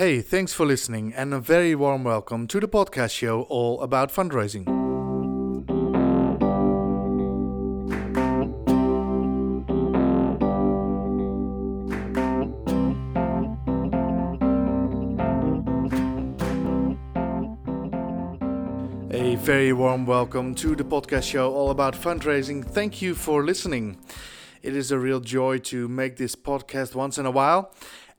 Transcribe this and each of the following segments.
Hey, thanks for listening, and a very warm welcome to the podcast show all about fundraising. A very warm welcome to the podcast show all about fundraising. Thank you for listening. It is a real joy to make this podcast once in a while.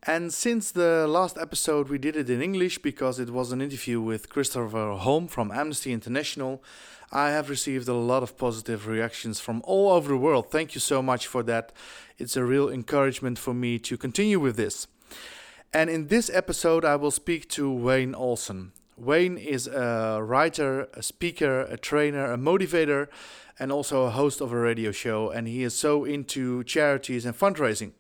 And since the last episode, we did it in English because it was an interview with Christopher Holm from Amnesty International. I have received a lot of positive reactions from all over the world. Thank you so much for that. It's a real encouragement for me to continue with this. And in this episode, I will speak to Wayne Olson. Wayne is a writer, a speaker, a trainer, a motivator, and also a host of a radio show. And he is so into charities and fundraising.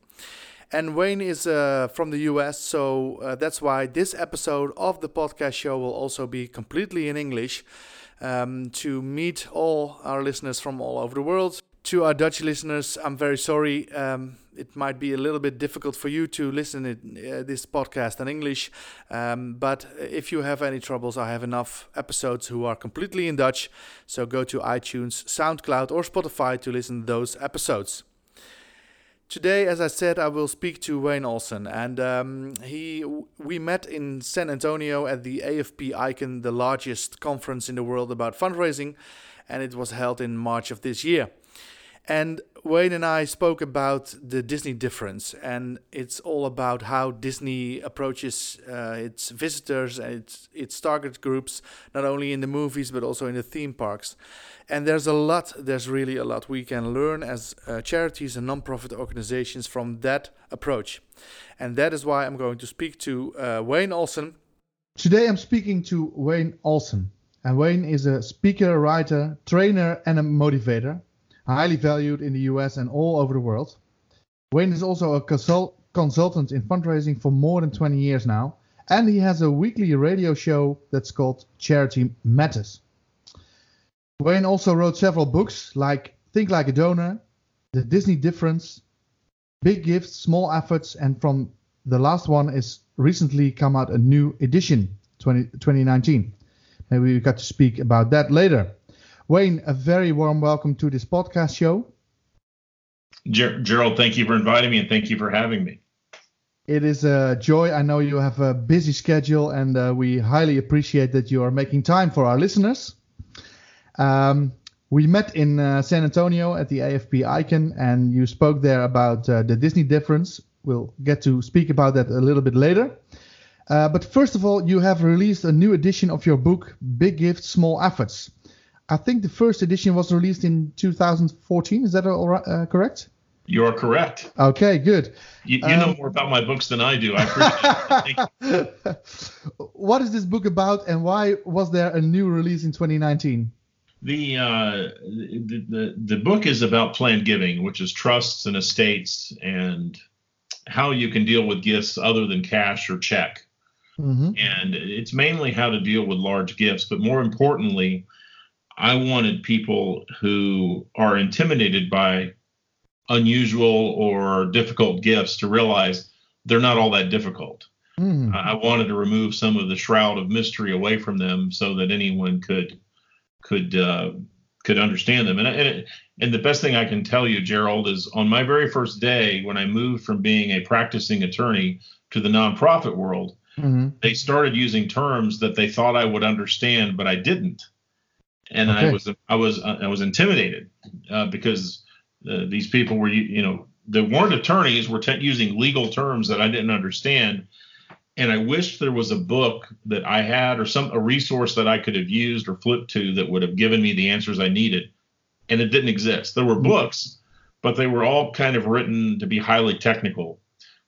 And Wayne is uh, from the US, so uh, that's why this episode of the podcast show will also be completely in English um, to meet all our listeners from all over the world. To our Dutch listeners, I'm very sorry. Um, it might be a little bit difficult for you to listen to uh, this podcast in English, um, but if you have any troubles, I have enough episodes who are completely in Dutch. So go to iTunes, SoundCloud, or Spotify to listen to those episodes. Today, as I said, I will speak to Wayne Olson, and um, he we met in San Antonio at the AFP Icon, the largest conference in the world about fundraising, and it was held in March of this year. And Wayne and I spoke about the Disney difference, and it's all about how Disney approaches uh, its visitors and its its target groups, not only in the movies but also in the theme parks. And there's a lot, there's really a lot we can learn as uh, charities and non-profit organizations from that approach. And that is why I'm going to speak to uh, Wayne Olson. Today I'm speaking to Wayne Olson. And Wayne is a speaker, writer, trainer, and a motivator, highly valued in the US and all over the world. Wayne is also a consult- consultant in fundraising for more than 20 years now, and he has a weekly radio show that's called Charity Matters. Wayne also wrote several books like Think Like a Donor, The Disney Difference, Big Gifts, Small Efforts, and from the last one is recently come out a new edition, 20, 2019. Maybe we got to speak about that later. Wayne, a very warm welcome to this podcast show. Ger- Gerald, thank you for inviting me and thank you for having me. It is a joy. I know you have a busy schedule, and uh, we highly appreciate that you are making time for our listeners. Um, we met in uh, San Antonio at the AFP Icon, and you spoke there about uh, the Disney difference. We'll get to speak about that a little bit later. Uh, but first of all, you have released a new edition of your book, Big Gifts, Small Efforts. I think the first edition was released in 2014. Is that all right, uh, correct? You're correct. Okay, good. You, you um, know more about my books than I do. I appreciate it. what is this book about, and why was there a new release in 2019? The, uh, the, the the book is about planned giving, which is trusts and estates, and how you can deal with gifts other than cash or check. Mm-hmm. And it's mainly how to deal with large gifts, but more importantly, I wanted people who are intimidated by unusual or difficult gifts to realize they're not all that difficult. Mm. I wanted to remove some of the shroud of mystery away from them so that anyone could could uh, could understand them. And, and and the best thing I can tell you, Gerald, is on my very first day when I moved from being a practicing attorney to the nonprofit world, mm-hmm. they started using terms that they thought I would understand, but I didn't. And okay. I was I was I was intimidated uh, because uh, these people were you know they weren't attorneys were t- using legal terms that I didn't understand and I wish there was a book that I had or some a resource that I could have used or flipped to that would have given me the answers I needed. And it didn't exist. There were mm-hmm. books, but they were all kind of written to be highly technical.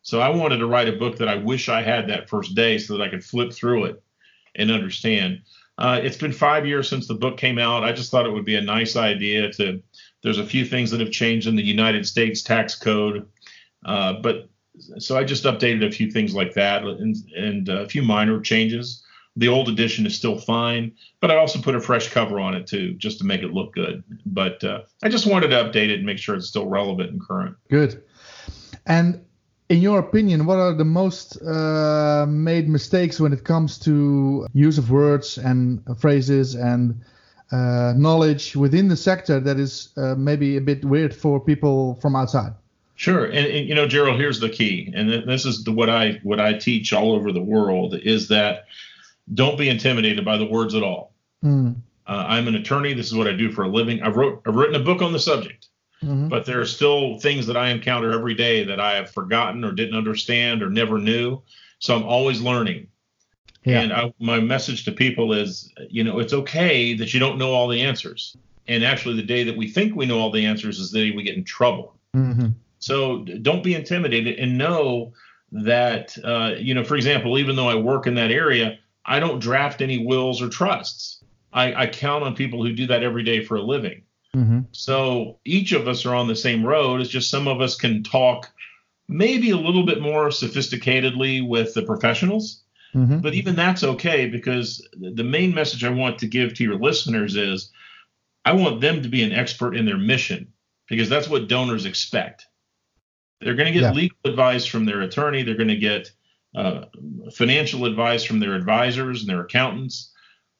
So I wanted to write a book that I wish I had that first day so that I could flip through it and understand. Uh, it's been five years since the book came out. I just thought it would be a nice idea to. There's a few things that have changed in the United States tax code, uh, but so I just updated a few things like that and, and a few minor changes. The old edition is still fine, but I also put a fresh cover on it too, just to make it look good. But uh, I just wanted to update it and make sure it's still relevant and current. Good. And in your opinion, what are the most uh, made mistakes when it comes to use of words and phrases and uh, knowledge within the sector that is uh, maybe a bit weird for people from outside? Sure, and, and, you know, Gerald, here's the key, and this is the, what I what I teach all over the world is that don't be intimidated by the words at all. Mm. I'm an attorney. This is what I do for a living. I've wrote I've written a book on the subject. Mm-hmm. But there are still things that I encounter every day that I have forgotten or didn't understand or never knew. So I'm always learning. Yeah. And I, my message to people is, you know, it's okay that you don't know all the answers. And actually, the day that we think we know all the answers is the day we get in trouble. Mm-hmm. So don't be intimidated and know that, uh, you know, for example, even though I work in that area, I don't draft any wills or trusts. I, I count on people who do that every day for a living. Mm-hmm. So each of us are on the same road. It's just some of us can talk maybe a little bit more sophisticatedly with the professionals. Mm-hmm. But even that's okay because the main message I want to give to your listeners is I want them to be an expert in their mission because that's what donors expect. They're going to get yeah. legal advice from their attorney, they're going to get uh, financial advice from their advisors and their accountants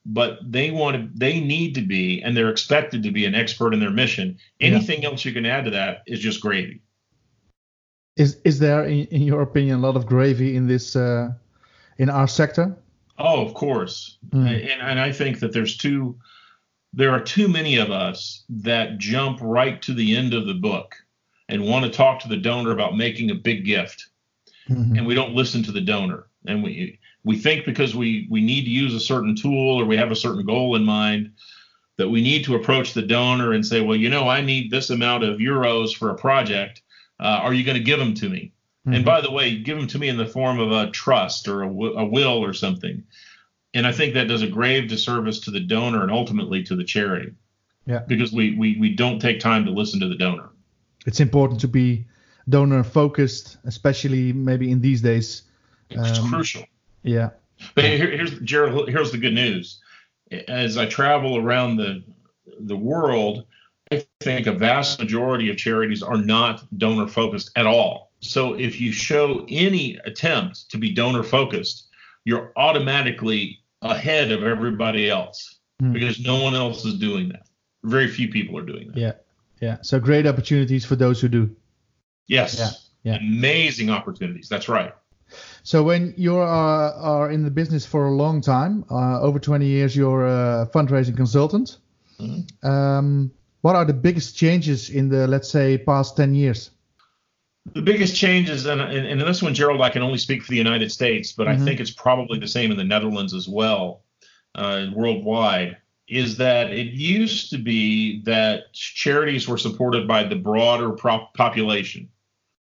but they want to they need to be and they're expected to be an expert in their mission anything yeah. else you can add to that is just gravy is is there in, in your opinion a lot of gravy in this uh, in our sector oh of course mm. and, and i think that there's two there are too many of us that jump right to the end of the book and want to talk to the donor about making a big gift mm-hmm. and we don't listen to the donor and we we think because we we need to use a certain tool or we have a certain goal in mind that we need to approach the donor and say, well, you know, I need this amount of euros for a project. Uh, are you going to give them to me? Mm-hmm. And by the way, give them to me in the form of a trust or a, w- a will or something. And I think that does a grave disservice to the donor and ultimately to the charity. Yeah. Because we, we we don't take time to listen to the donor. It's important to be donor focused, especially maybe in these days. It's um, crucial. Yeah. But here, here's Gerald. Here's the good news. As I travel around the the world, I think a vast majority of charities are not donor focused at all. So if you show any attempt to be donor focused, you're automatically ahead of everybody else mm. because no one else is doing that. Very few people are doing that. Yeah. Yeah. So great opportunities for those who do. Yes. Yeah. yeah. Amazing opportunities. That's right. So when you are, are in the business for a long time, uh, over 20 years, you're a fundraising consultant. Mm-hmm. Um, what are the biggest changes in the, let's say, past 10 years? The biggest changes, and, and, and this one, Gerald, I can only speak for the United States, but mm-hmm. I think it's probably the same in the Netherlands as well, uh, worldwide, is that it used to be that charities were supported by the broader population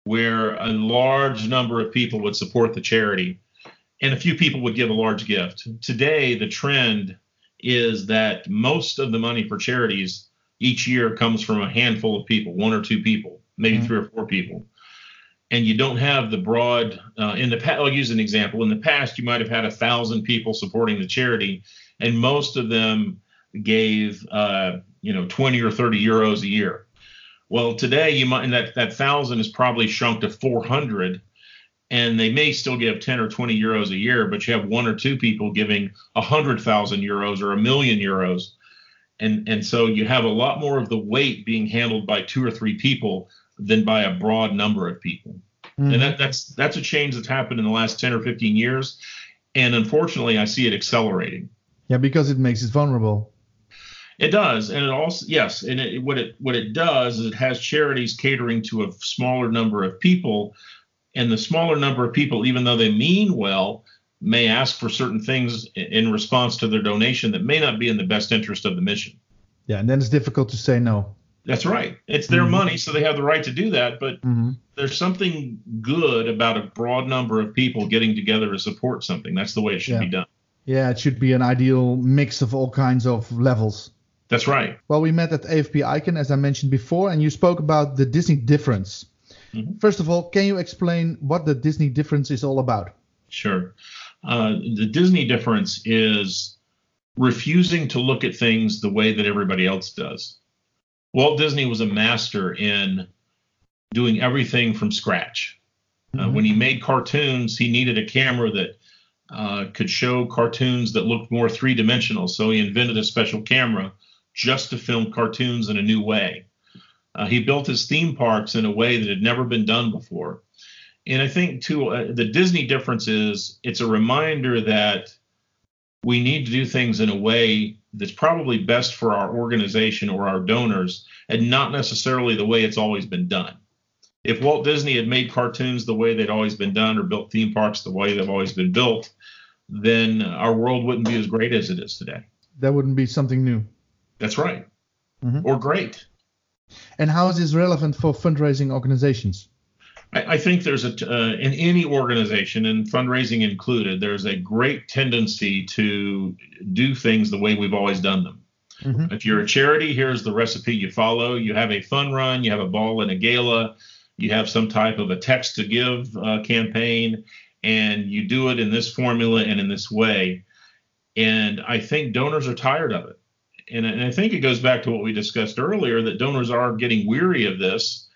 where a large number of people would support the charity and a few people would give a large gift. Today, the trend is that most of the money for charities each year comes from a handful of people, one or two people, maybe mm-hmm. three or four people. And you don't have the broad. Uh, in the past, I'll use an example. In the past, you might have had a thousand people supporting the charity, and most of them gave, uh, you know, 20 or 30 euros a year. Well, today you might that that thousand is probably shrunk to 400, and they may still give 10 or 20 euros a year, but you have one or two people giving a hundred thousand euros or a million euros, and and so you have a lot more of the weight being handled by two or three people than by a broad number of people. Mm-hmm. And that, that's that's a change that's happened in the last 10 or 15 years, and unfortunately, I see it accelerating. Yeah, because it makes it vulnerable. It does, and it also yes, and it, what it what it does is it has charities catering to a smaller number of people, and the smaller number of people, even though they mean well, may ask for certain things in response to their donation that may not be in the best interest of the mission. Yeah, and then it's difficult to say no. That's right. It's their mm-hmm. money, so they have the right to do that. But mm-hmm. there's something good about a broad number of people getting together to support something. That's the way it should yeah. be done. Yeah, it should be an ideal mix of all kinds of levels. That's right. Well, we met at AFP Icon, as I mentioned before, and you spoke about the Disney difference. Mm-hmm. First of all, can you explain what the Disney difference is all about? Sure. Uh, the Disney difference is refusing to look at things the way that everybody else does. Walt Disney was a master in doing everything from scratch. Uh, when he made cartoons, he needed a camera that uh, could show cartoons that looked more three dimensional. So he invented a special camera just to film cartoons in a new way. Uh, he built his theme parks in a way that had never been done before. And I think, too, uh, the Disney difference is it's a reminder that we need to do things in a way that's probably best for our organization or our donors and not necessarily the way it's always been done. If Walt Disney had made cartoons the way they'd always been done or built theme parks the way they've always been built, then our world wouldn't be as great as it is today. That wouldn't be something new. That's right. Mm-hmm. Or great. And how is this relevant for fundraising organizations? I, I think there's a uh, in any organization, and fundraising included, there's a great tendency to do things the way we've always done them. Mm-hmm. If you're a charity, here's the recipe you follow. You have a fun run, you have a ball and a gala, you have some type of a text to give uh, campaign, and you do it in this formula and in this way. And I think donors are tired of it. And, and I think it goes back to what we discussed earlier that donors are getting weary of this,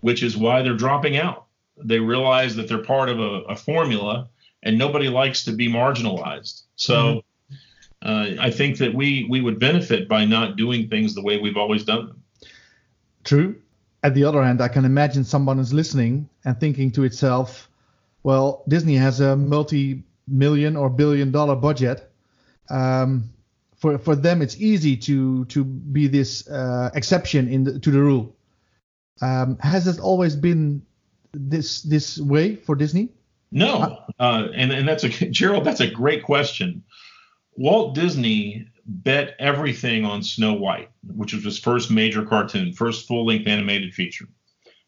which is why they're dropping out. They realize that they're part of a, a formula and nobody likes to be marginalized. So mm-hmm. uh, I think that we we would benefit by not doing things the way we've always done them. True. At the other hand, I can imagine someone is listening and thinking to itself, well, Disney has a multi-million or billion-dollar budget. Um, for for them, it's easy to to be this uh, exception in the, to the rule. Um, has it always been this this way for Disney? No, uh, and and that's a Gerald. That's a great question. Walt Disney bet everything on Snow White, which was his first major cartoon, first full length animated feature.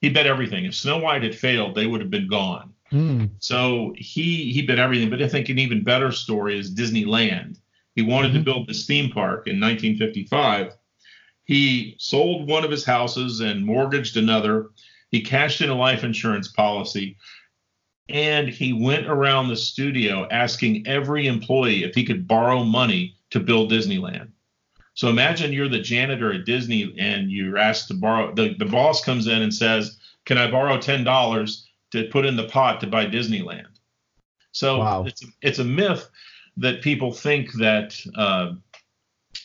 He bet everything. If Snow White had failed, they would have been gone. Mm. So he he bet everything. But I think an even better story is Disneyland. He wanted mm-hmm. to build this theme park in 1955. He sold one of his houses and mortgaged another. He cashed in a life insurance policy and he went around the studio asking every employee if he could borrow money to build Disneyland. So imagine you're the janitor at Disney and you're asked to borrow. The, the boss comes in and says, Can I borrow $10 to put in the pot to buy Disneyland? So wow. it's, it's a myth that people think that uh,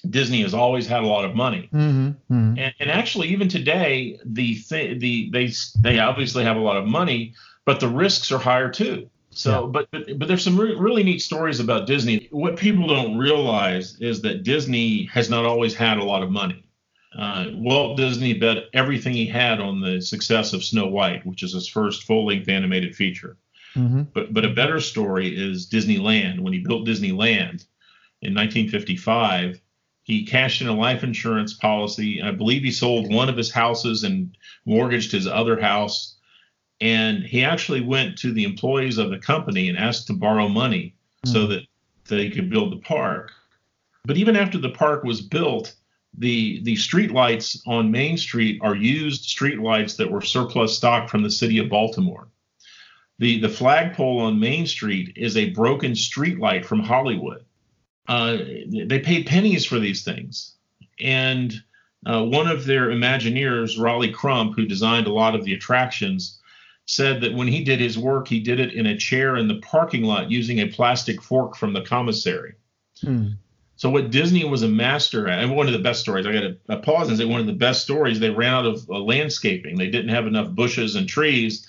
Disney has always had a lot of money, mm-hmm, mm-hmm. And, and, actually, even today, the th- the they they obviously have a lot of money, but the risks are higher too. So, yeah. but, but but there's some re- really neat stories about Disney. What people don't realize is that Disney has not always had a lot of money. Uh, Walt Disney bet everything he had on the success of Snow White, which is his first full-length animated feature. Mm-hmm. But but a better story is Disneyland. When he built Disneyland in 1955, he cashed in a life insurance policy. and I believe he sold one of his houses and mortgaged his other house. And he actually went to the employees of the company and asked to borrow money mm-hmm. so that they could build the park. But even after the park was built, the the street lights on Main Street are used street lights that were surplus stock from the city of Baltimore. The the flagpole on Main Street is a broken street light from Hollywood. Uh, they paid pennies for these things, and uh, one of their Imagineers, Rolly Crump, who designed a lot of the attractions, said that when he did his work, he did it in a chair in the parking lot using a plastic fork from the commissary. Hmm. So what Disney was a master at, and one of the best stories, I got to pause and say one of the best stories, they ran out of uh, landscaping. They didn't have enough bushes and trees.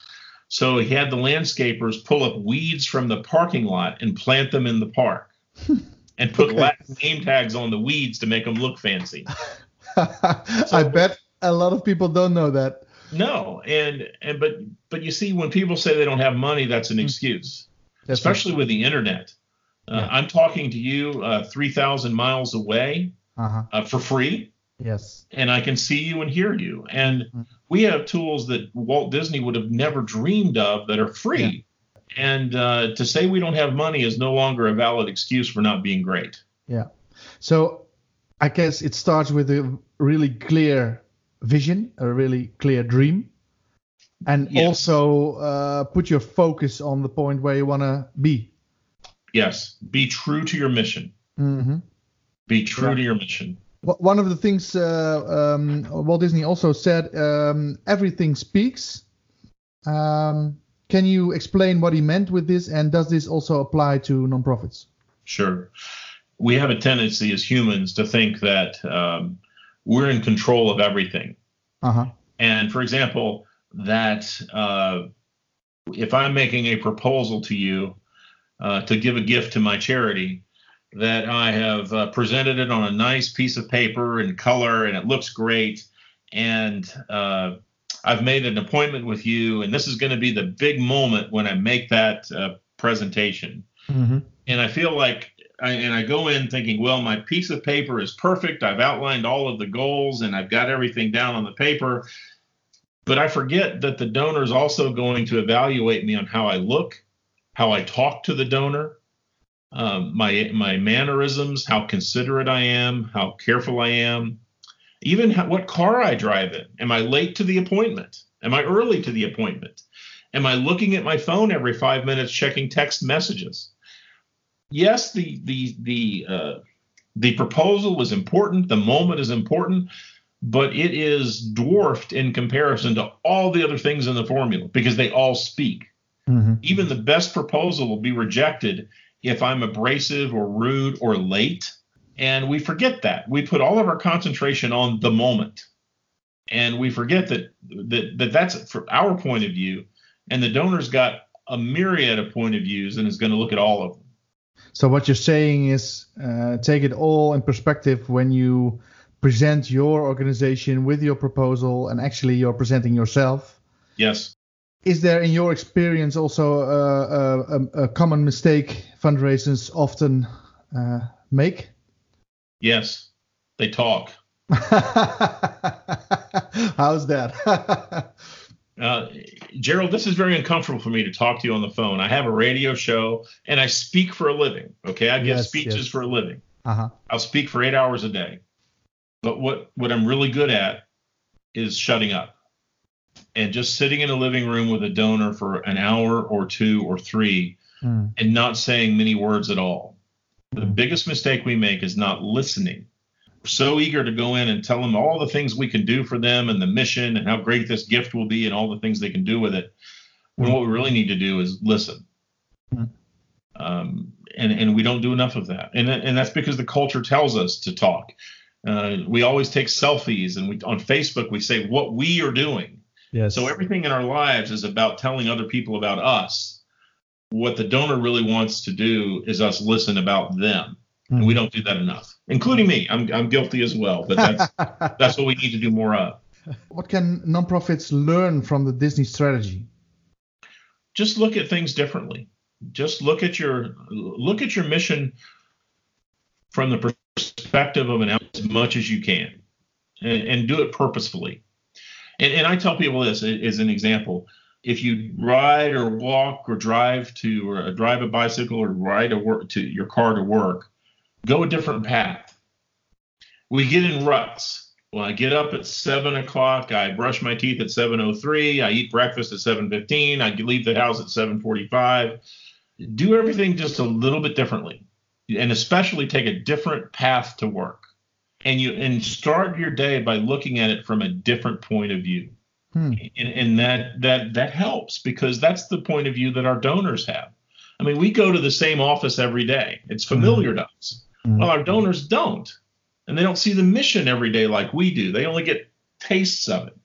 So he had the landscapers pull up weeds from the parking lot and plant them in the park and put okay. Latin name tags on the weeds to make them look fancy. so, I bet a lot of people don't know that. No, and and but but you see, when people say they don't have money, that's an hmm. excuse, that's especially with the internet. Uh, yeah. I'm talking to you uh, 3,000 miles away uh-huh. uh, for free. Yes. And I can see you and hear you. And mm-hmm. we have tools that Walt Disney would have never dreamed of that are free. Yeah. And uh, to say we don't have money is no longer a valid excuse for not being great. Yeah. So I guess it starts with a really clear vision, a really clear dream. And yes. also uh, put your focus on the point where you want to be. Yes. Be true to your mission. Mm-hmm. Be true yeah. to your mission. One of the things uh, um, Walt Disney also said, um, everything speaks. Um, can you explain what he meant with this, and does this also apply to nonprofits? Sure. We have a tendency as humans to think that um, we're in control of everything. Uh-huh. And for example, that uh, if I'm making a proposal to you uh, to give a gift to my charity, that I have uh, presented it on a nice piece of paper in color and it looks great. And uh, I've made an appointment with you, and this is going to be the big moment when I make that uh, presentation. Mm-hmm. And I feel like, I, and I go in thinking, well, my piece of paper is perfect. I've outlined all of the goals and I've got everything down on the paper. But I forget that the donor is also going to evaluate me on how I look, how I talk to the donor, um, my my mannerisms, how considerate I am, how careful I am, even how, what car I drive in. Am I late to the appointment? Am I early to the appointment? Am I looking at my phone every five minutes checking text messages? Yes, the the the uh, the proposal is important. The moment is important, but it is dwarfed in comparison to all the other things in the formula because they all speak. Mm-hmm. Even the best proposal will be rejected if I'm abrasive or rude or late. And we forget that. We put all of our concentration on the moment. And we forget that, that, that that's from our point of view. And the donor's got a myriad of point of views and is going to look at all of them. So, what you're saying is uh, take it all in perspective when you present your organization with your proposal and actually you're presenting yourself. Yes. Is there, in your experience, also a, a, a common mistake fundraisers often uh, make? Yes, they talk. How's that? uh, Gerald, this is very uncomfortable for me to talk to you on the phone. I have a radio show and I speak for a living. Okay, I give yes, speeches yes. for a living. Uh-huh. I'll speak for eight hours a day. But what what I'm really good at is shutting up and just sitting in a living room with a donor for an hour or two or three mm. and not saying many words at all. The biggest mistake we make is not listening. We're so eager to go in and tell them all the things we can do for them and the mission and how great this gift will be and all the things they can do with it. When mm. what we really need to do is listen. Mm. Um, and, and we don't do enough of that. And, and that's because the culture tells us to talk. Uh, we always take selfies and we on Facebook we say what we are doing Yes. So everything in our lives is about telling other people about us. What the donor really wants to do is us listen about them. Mm-hmm. And we don't do that enough, including me. I'm, I'm guilty as well, but that's, that's what we need to do more of. What can nonprofits learn from the Disney strategy? Just look at things differently. Just look at your look at your mission from the perspective of an as much as you can, and, and do it purposefully. And, and I tell people this as an example. If you ride or walk or drive to or uh, drive a bicycle or ride a work to your car to work, go a different path. We get in ruts. Well, I get up at seven o'clock. I brush my teeth at 7:03. I eat breakfast at 7:15. I leave the house at 7:45. Do everything just a little bit differently, and especially take a different path to work and you and start your day by looking at it from a different point of view. Hmm. and, and that that that helps because that's the point of view that our donors have. I mean we go to the same office every day. It's familiar hmm. to us. Hmm. well our donors don't and they don't see the mission every day like we do. They only get tastes of it.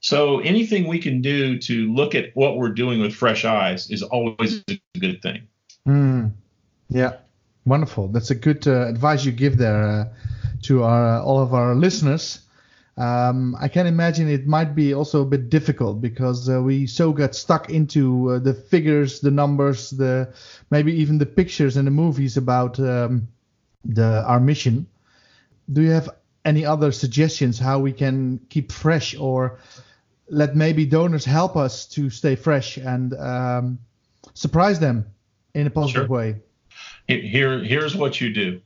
So anything we can do to look at what we're doing with fresh eyes is always a good thing. Hmm. yeah. Wonderful. That's a good uh, advice you give there uh, to our, all of our listeners. Um, I can imagine it might be also a bit difficult because uh, we so get stuck into uh, the figures, the numbers, the maybe even the pictures and the movies about um, the our mission. Do you have any other suggestions how we can keep fresh or let maybe donors help us to stay fresh and um, surprise them in a positive sure. way? Here, here's what you do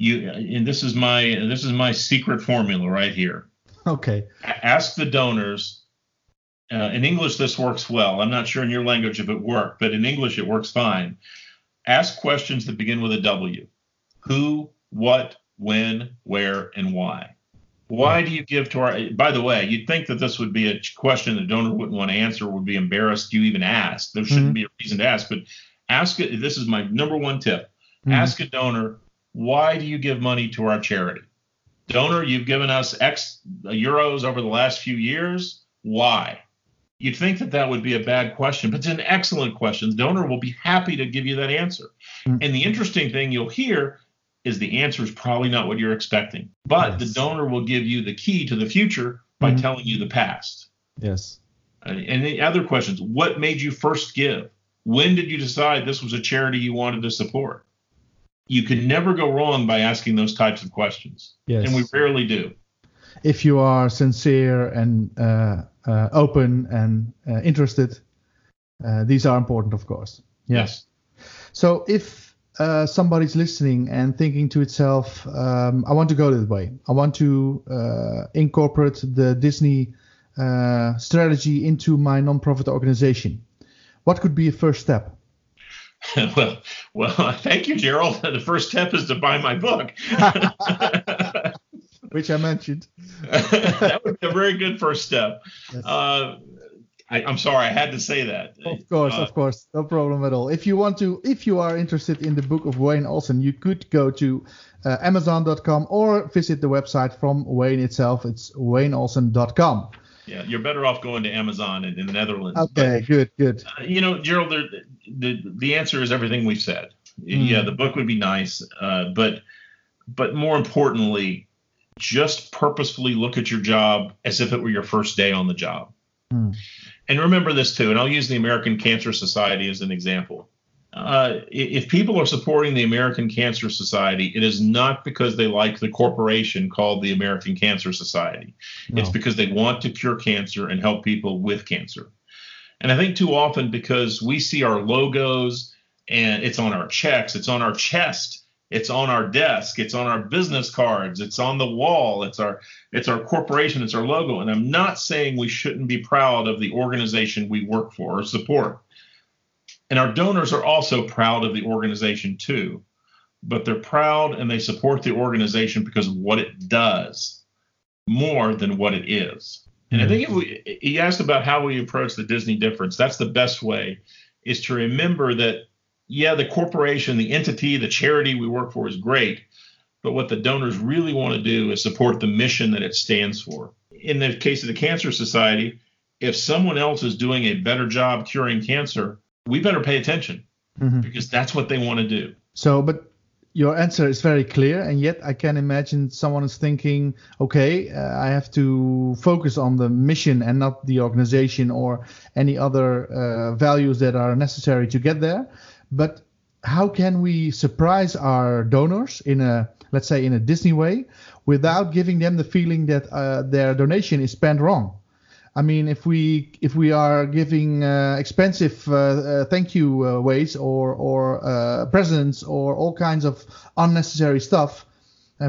you and this is my this is my secret formula right here. Okay. Ask the donors. Uh, in English, this works well. I'm not sure in your language if it worked, but in English, it works fine. Ask questions that begin with a W. Who, what, when, where, and why. Why do you give to our? By the way, you'd think that this would be a question the donor wouldn't want to answer, would be embarrassed you even ask. There shouldn't mm-hmm. be a reason to ask, but ask it. This is my number one tip. Mm-hmm. Ask a donor, why do you give money to our charity? Donor, you've given us X euros over the last few years. Why? You'd think that that would be a bad question, but it's an excellent question. The donor will be happy to give you that answer. Mm-hmm. And the interesting thing you'll hear is the answer is probably not what you're expecting. But yes. the donor will give you the key to the future by mm-hmm. telling you the past. Yes. And the other questions what made you first give? When did you decide this was a charity you wanted to support? You can never go wrong by asking those types of questions. Yes. And we rarely do. If you are sincere and uh, uh, open and uh, interested, uh, these are important, of course. Yes. So if uh, somebody's listening and thinking to itself, um, I want to go this way. I want to uh, incorporate the Disney uh, strategy into my nonprofit organization. What could be a first step? well, well, thank you, Gerald. The first step is to buy my book, which I mentioned. that would be a very good first step. Yes. Uh, I, am sorry, I had to say that. Of course, uh, of course, no problem at all. If you want to, if you are interested in the book of Wayne Olson, you could go to uh, Amazon.com or visit the website from Wayne itself. It's WayneOlson.com. Yeah, you're better off going to Amazon in, in the Netherlands. Okay, but, good, good. Uh, you know, Gerald, the, the the answer is everything we've said. Mm. Yeah, the book would be nice, uh, but but more importantly, just purposefully look at your job as if it were your first day on the job. Mm and remember this too, and I'll use the American Cancer Society as an example. Uh, if people are supporting the American Cancer Society, it is not because they like the corporation called the American Cancer Society. No. It's because they want to cure cancer and help people with cancer. And I think too often because we see our logos and it's on our checks, it's on our chest, it's on our desk. It's on our business cards. It's on the wall. It's our it's our corporation. It's our logo. And I'm not saying we shouldn't be proud of the organization we work for or support. And our donors are also proud of the organization too. But they're proud and they support the organization because of what it does more than what it is. And I think if we, he asked about how we approach the Disney difference. That's the best way is to remember that yeah, the corporation, the entity, the charity we work for is great, but what the donors really want to do is support the mission that it stands for. In the case of the Cancer Society, if someone else is doing a better job curing cancer, we better pay attention mm-hmm. because that's what they want to do. So, but your answer is very clear, and yet I can imagine someone is thinking, okay, uh, I have to focus on the mission and not the organization or any other uh, values that are necessary to get there but how can we surprise our donors in a let's say in a Disney way without giving them the feeling that uh, their donation is spent wrong? I mean, if we if we are giving uh, expensive uh, uh thank you uh, ways or or uh, presents or all kinds of unnecessary stuff,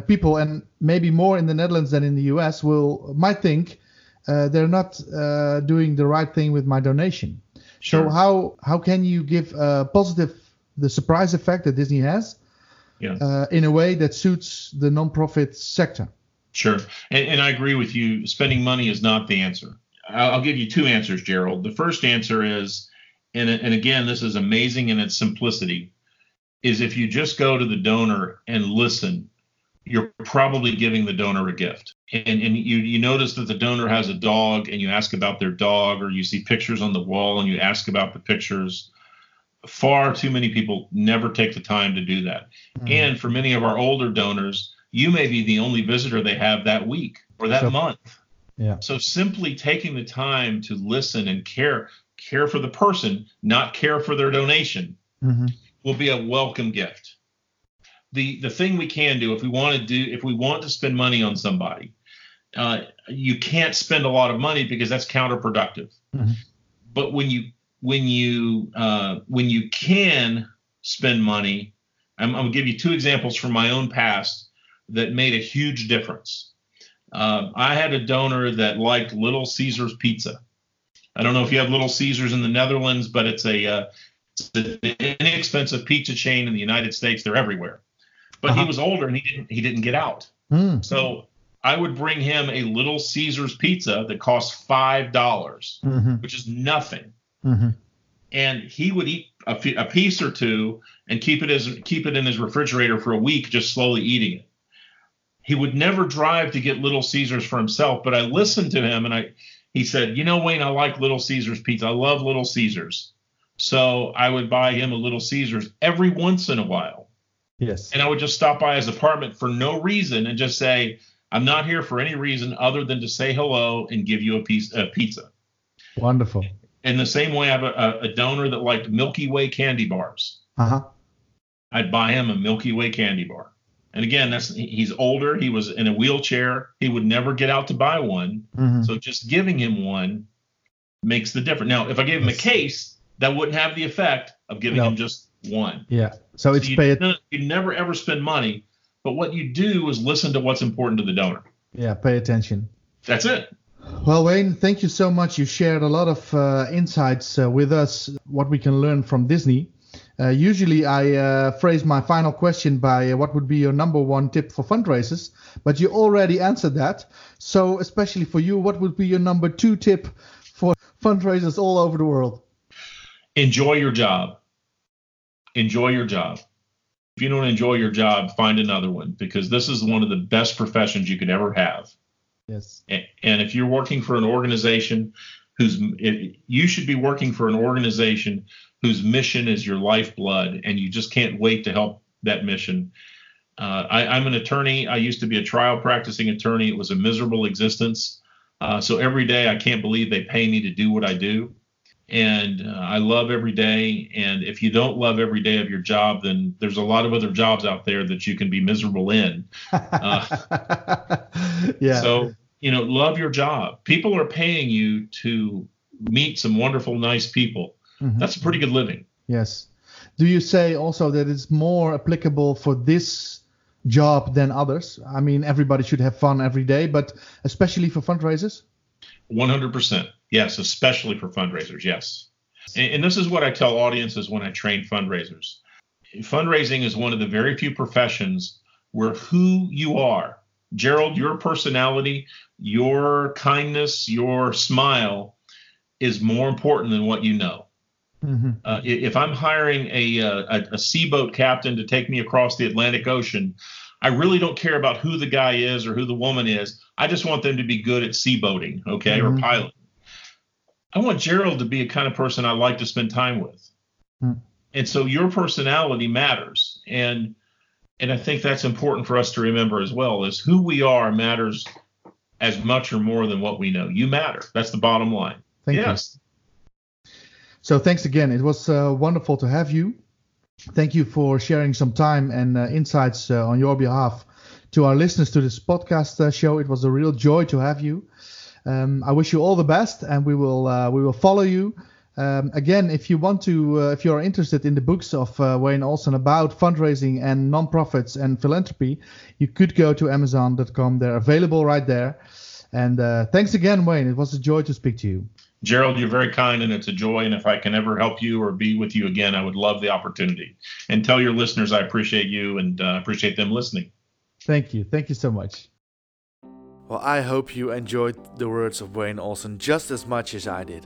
people and maybe more in the Netherlands than in the U.S. will might think they're not doing the right thing with my donation. Sure. So how how can you give a positive the surprise effect that Disney has yeah. uh, in a way that suits the nonprofit sector? Sure, and, and I agree with you. Spending money is not the answer. I'll, give you two answers, Gerald. The first answer is, and and again, this is amazing in its simplicity, is if you just go to the donor and listen you're probably giving the donor a gift. And, and you, you notice that the donor has a dog and you ask about their dog, or you see pictures on the wall and you ask about the pictures. Far too many people never take the time to do that. Mm-hmm. And for many of our older donors, you may be the only visitor they have that week or that so, month. Yeah. So simply taking the time to listen and care, care for the person, not care for their donation, mm-hmm. will be a welcome gift the the thing we can do if we want to do if we want to spend money on somebody, uh, you can't spend a lot of money because that's counterproductive. Mm-hmm. But when you when you uh, when you can spend money, I'm, I'm, gonna give you two examples from my own past that made a huge difference. Uh, I had a donor that liked Little Caesars pizza. I don't know if you have Little Caesars in the Netherlands, but it's a uh, it's an inexpensive pizza chain in the United States. They're everywhere but uh-huh. he was older and he didn't he didn't get out. Mm. So I would bring him a Little Caesars pizza that costs five dollars, mm-hmm. which is nothing, mm-hmm. and he would eat a, a piece or two and keep it as keep it in his refrigerator for a week, just slowly eating it. He would never drive to get Little Caesars for himself, but I listened to him and I he said, "You know, Wayne, I like Little Caesars pizza. I love Little Caesars." So I would buy him a Little Caesars every once in a while. Yes. And I would just stop by his apartment for no reason and just say, I'm not here for any reason other than to say hello and give you a piece of pizza. Wonderful. In the same way, I have a, a donor that liked Milky Way candy bars. Uh huh. I'd buy him a Milky Way candy bar. And again, that's he's older. He was in a wheelchair. He would never get out to buy one. Mm-hmm. So just giving him one makes the difference. Now, if I gave him a case, that wouldn't have the effect of giving no. him just one. Yeah. So, so it's you, pay you never ever spend money, but what you do is listen to what's important to the donor. Yeah, pay attention. That's it. Well, Wayne, thank you so much. You shared a lot of uh, insights uh, with us, what we can learn from Disney. Uh, usually, I uh, phrase my final question by uh, what would be your number one tip for fundraisers, but you already answered that. So, especially for you, what would be your number two tip for fundraisers all over the world? enjoy your job. Enjoy your job. If you don't enjoy your job, find another one because this is one of the best professions you could ever have. Yes. And if you're working for an organization whose you should be working for an organization whose mission is your lifeblood and you just can't wait to help that mission. Uh, I, am an attorney. I used to be a trial practicing attorney. It was a miserable existence. Uh, so every day I can't believe they pay me to do what I do and uh, I love every day. And if you don't love every day of your job, then there's a lot of other jobs out there that you can be miserable in. Uh, yeah. So you know, love your job. People are paying you to meet some wonderful, nice people. Mm-hmm. That's a pretty good living. Yes. Do you say also that it's more applicable for this job than others? I mean, everybody should have fun every day, but especially for fundraisers. 100%. Yes, especially for fundraisers. Yes. And, and, this is what I tell audiences when I train fundraisers. Fundraising is one of the very few professions where who you are, Gerald, your personality, your kindness, your smile is more important than what you know. Mm-hmm. Uh, if I'm hiring a, a, a seaboat captain to take me across the Atlantic Ocean, I really don't care about who the guy is or who the woman is. I just want them to be good at seaboating, okay, mm-hmm. or piloting. I want Gerald to be a kind of person I like to spend time with. Mm. And so your personality matters. And and I think that's important for us to remember as well is who we are matters as much or more than what we know. You matter. That's the bottom line. Thank yes. you. So thanks again. It was uh, wonderful to have you. Thank you for sharing some time and uh, insights uh, on your behalf to our listeners to this podcast uh, show. It was a real joy to have you. Um, I wish you all the best, and we will uh, we will follow you. Um, again, if you want to, uh, if you are interested in the books of uh, Wayne Olson about fundraising and nonprofits and philanthropy, you could go to Amazon.com. They're available right there. And uh, thanks again, Wayne. It was a joy to speak to you. Gerald, you're very kind, and it's a joy. And if I can ever help you or be with you again, I would love the opportunity. And tell your listeners I appreciate you and uh, appreciate them listening. Thank you. Thank you so much. Well, I hope you enjoyed the words of Wayne Olson just as much as I did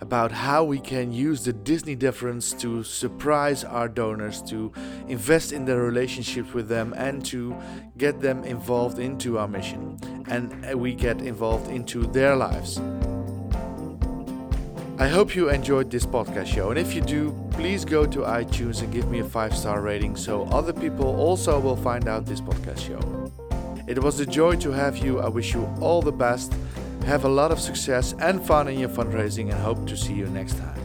about how we can use the Disney difference to surprise our donors, to invest in their relationships with them, and to get them involved into our mission. And we get involved into their lives. I hope you enjoyed this podcast show, and if you do, please go to iTunes and give me a five star rating so other people also will find out this podcast show. It was a joy to have you. I wish you all the best. Have a lot of success and fun in your fundraising and hope to see you next time.